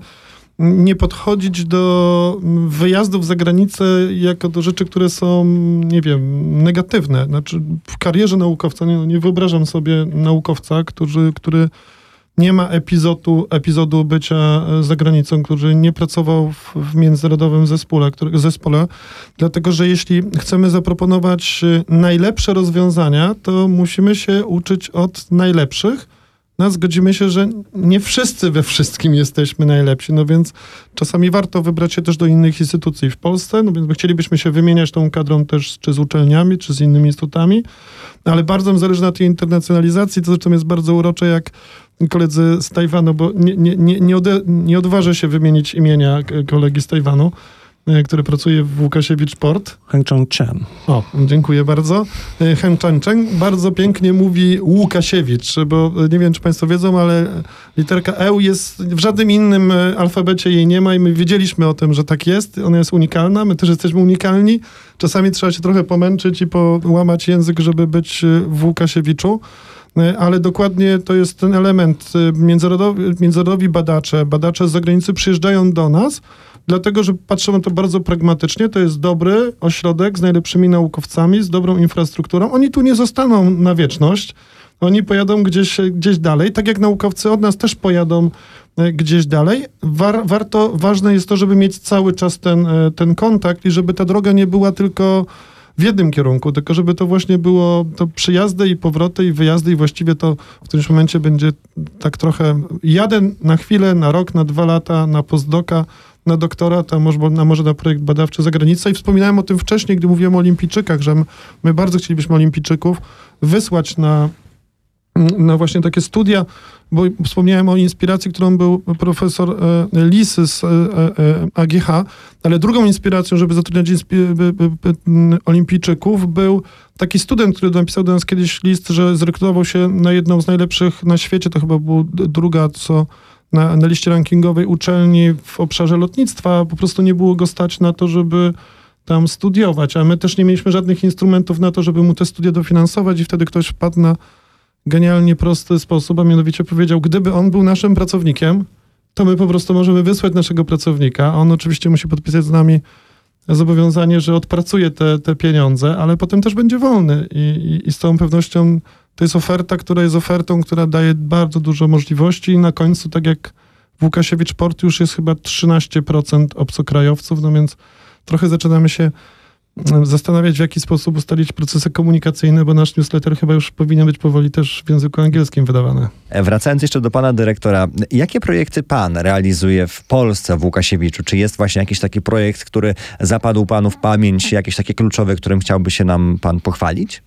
nie podchodzić do wyjazdów za granicę jako do rzeczy, które są, nie wiem, negatywne. Znaczy, w karierze naukowca nie, nie wyobrażam sobie naukowca, który, który nie ma epizodu, epizodu bycia za granicą, który nie pracował w, w międzynarodowym zespole, który, zespole, dlatego że jeśli chcemy zaproponować najlepsze rozwiązania, to musimy się uczyć od najlepszych no, zgodzimy się, że nie wszyscy we wszystkim jesteśmy najlepsi, no więc czasami warto wybrać się też do innych instytucji w Polsce, no więc chcielibyśmy się wymieniać tą kadrą też czy z uczelniami, czy z innymi instytutami, ale bardzo nam zależy na tej internacjonalizacji, to zresztą jest bardzo urocze, jak koledzy z Tajwanu, bo nie, nie, nie, nie, ode, nie odważę się wymienić imienia kolegi z Tajwanu, który pracuje w Łukasiewicz Port. Heng Chang Chen. O, dziękuję bardzo. E, Heng Chang Chen bardzo pięknie mówi Łukasiewicz, bo e, nie wiem, czy Państwo wiedzą, ale literka E jest w żadnym innym alfabecie jej nie ma i my wiedzieliśmy o tym, że tak jest. Ona jest unikalna, my też jesteśmy unikalni. Czasami trzeba się trochę pomęczyć i połamać język, żeby być w Łukasiewiczu ale dokładnie to jest ten element. Międzynarodowi, międzynarodowi badacze, badacze z zagranicy przyjeżdżają do nas, dlatego że patrzę na to bardzo pragmatycznie. To jest dobry ośrodek z najlepszymi naukowcami, z dobrą infrastrukturą. Oni tu nie zostaną na wieczność. Oni pojadą gdzieś, gdzieś dalej, tak jak naukowcy od nas też pojadą e, gdzieś dalej. War, warto, ważne jest to, żeby mieć cały czas ten, e, ten kontakt i żeby ta droga nie była tylko w jednym kierunku, tylko żeby to właśnie było to przyjazdy i powroty i wyjazdy i właściwie to w którymś momencie będzie tak trochę jadę na chwilę, na rok, na dwa lata, na postdoka, na doktorat, a może na, może na projekt badawczy za granicą. I wspominałem o tym wcześniej, gdy mówiłem o olimpijczykach, że my bardzo chcielibyśmy olimpijczyków wysłać na, na właśnie takie studia, bo wspomniałem o inspiracji, którą był profesor e, Lisy z e, e, AGH, ale drugą inspiracją, żeby zatrudniać olimpijczyków był taki student, który napisał do nas kiedyś list, że zrekrutował się na jedną z najlepszych na świecie, to chyba była druga co na, na liście rankingowej uczelni w obszarze lotnictwa, po prostu nie było go stać na to, żeby tam studiować, a my też nie mieliśmy żadnych instrumentów na to, żeby mu te studia dofinansować i wtedy ktoś wpadł na genialnie prosty sposób, a mianowicie powiedział, gdyby on był naszym pracownikiem, to my po prostu możemy wysłać naszego pracownika. On oczywiście musi podpisać z nami zobowiązanie, że odpracuje te, te pieniądze, ale potem też będzie wolny i, i, i z całą pewnością to jest oferta, która jest ofertą, która daje bardzo dużo możliwości i na końcu, tak jak w Łukasiewicz Port już jest chyba 13% obcokrajowców, no więc trochę zaczynamy się mm, zastanawiać, w jaki sposób ustalić procesy komunikacyjne, bo nasz newsletter chyba już powinien być powoli też w języku angielskim wydawany. Wracając jeszcze do pana dyrektora, jakie projekty pan realizuje w Polsce w Łukasiewiczu? Czy jest właśnie jakiś taki projekt, który zapadł panu w pamięć, jakieś takie kluczowe, którym chciałby się nam pan pochwalić?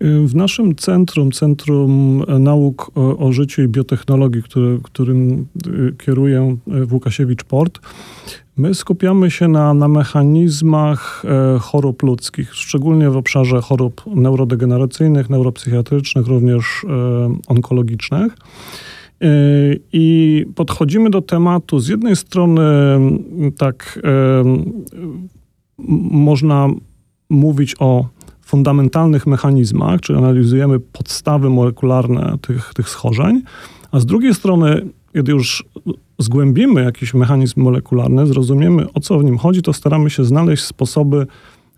W naszym centrum, Centrum Nauk o, o Życiu i Biotechnologii, który, którym y, kieruję w Łukasiewicz Port, my skupiamy się na, na mechanizmach e, chorób ludzkich, szczególnie w obszarze chorób neurodegeneracyjnych, neuropsychiatrycznych, również e, onkologicznych. E, I podchodzimy do tematu z jednej strony tak można mówić o fundamentalnych mechanizmach, czyli analizujemy podstawy molekularne tych, tych schorzeń, a z drugiej strony, kiedy już zgłębimy jakiś mechanizm molekularny, zrozumiemy o co w nim chodzi, to staramy się znaleźć sposoby,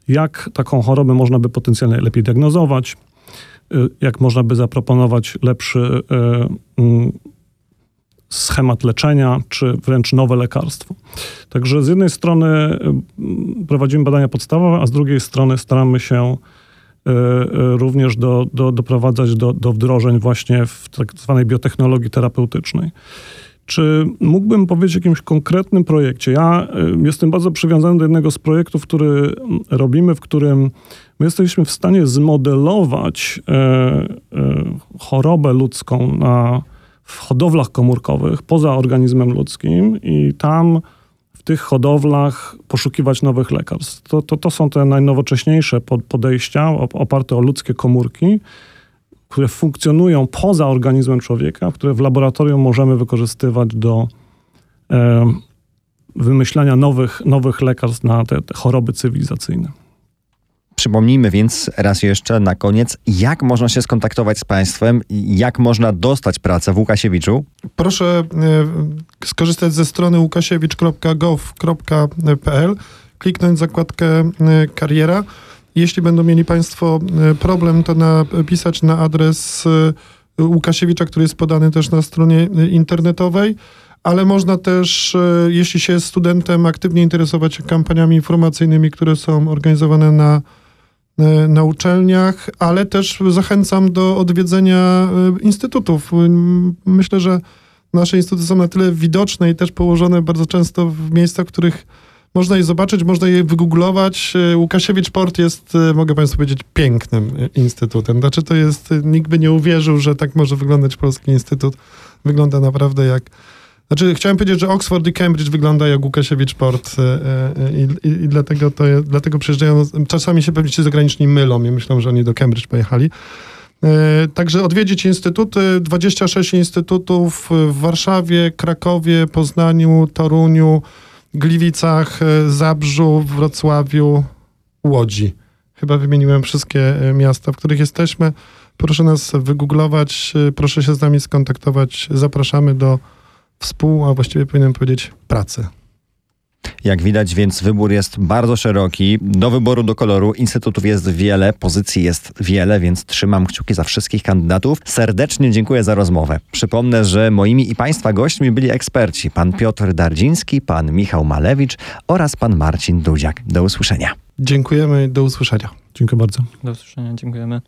jak taką chorobę można by potencjalnie lepiej diagnozować, jak można by zaproponować lepszy mm, schemat leczenia, czy wręcz nowe lekarstwo. Także z jednej strony prowadzimy badania podstawowe, a z drugiej strony staramy się również do, do, doprowadzać do, do wdrożeń właśnie w tak zwanej biotechnologii terapeutycznej. Czy mógłbym powiedzieć o jakimś konkretnym projekcie? Ja y, jestem bardzo przywiązany do jednego z projektów, który robimy, w którym my jesteśmy w stanie zmodelować e, e, chorobę ludzką na, w hodowlach komórkowych poza organizmem ludzkim i tam tych hodowlach poszukiwać nowych lekarstw. To, to, to są te najnowocześniejsze podejścia oparte o ludzkie komórki które funkcjonują poza organizmem człowieka, które w laboratorium możemy wykorzystywać do e, wymyślania nowych, nowych lekarstw na te, te choroby cywilizacyjne. Przypomnijmy więc raz jeszcze na koniec, jak można się skontaktować z Państwem, jak można dostać pracę w Łukasiewiczu? Proszę e, skorzystać ze strony łukasiewicz.gov.pl, kliknąć zakładkę e, kariera. Jeśli będą mieli Państwo e, problem, to napisać na adres Łukasiewicza, który jest podany też na stronie internetowej ale można też, jeśli się jest studentem, aktywnie interesować się kampaniami informacyjnymi, które są organizowane na, na uczelniach, ale też zachęcam do odwiedzenia instytutów. Myślę, że nasze instytuty są na tyle widoczne i też położone bardzo często w miejscach, w których można je zobaczyć, można je wygooglować. E, Łukasiewicz Port jest, e, mogę Państwu powiedzieć, pięknym e, instytutem. Znaczy to jest, nikt by nie uwierzył, że tak może wyglądać polski instytut. Wygląda naprawdę jak... Znaczy, chciałem powiedzieć, że Oxford i Cambridge wygląda jak Łukasiewicz Port i, i, i dlatego, to, dlatego przyjeżdżają. Czasami się pewnie ci zagraniczni mylą i myślą, że oni do Cambridge pojechali. Także odwiedzić instytuty, 26 instytutów w Warszawie, Krakowie, Poznaniu, Toruniu, Gliwicach, e, Zabrzu, Wrocławiu, Łodzi. Chyba wymieniłem wszystkie e, miasta, w których jesteśmy. Proszę nas wygooglować, e, proszę się z nami skontaktować. Zapraszamy do współ, a właściwie powinienem powiedzieć pracy. Jak widać, więc wybór jest bardzo szeroki. Do wyboru do koloru instytutów jest wiele, pozycji jest wiele, więc trzymam kciuki za wszystkich kandydatów. Serdecznie dziękuję za rozmowę. Przypomnę, że moimi i Państwa gośćmi byli eksperci pan Piotr Dardziński, pan Michał Malewicz oraz pan Marcin Dudziak. Do usłyszenia. Dziękujemy, do usłyszenia. Dziękuję bardzo. Do usłyszenia, dziękujemy.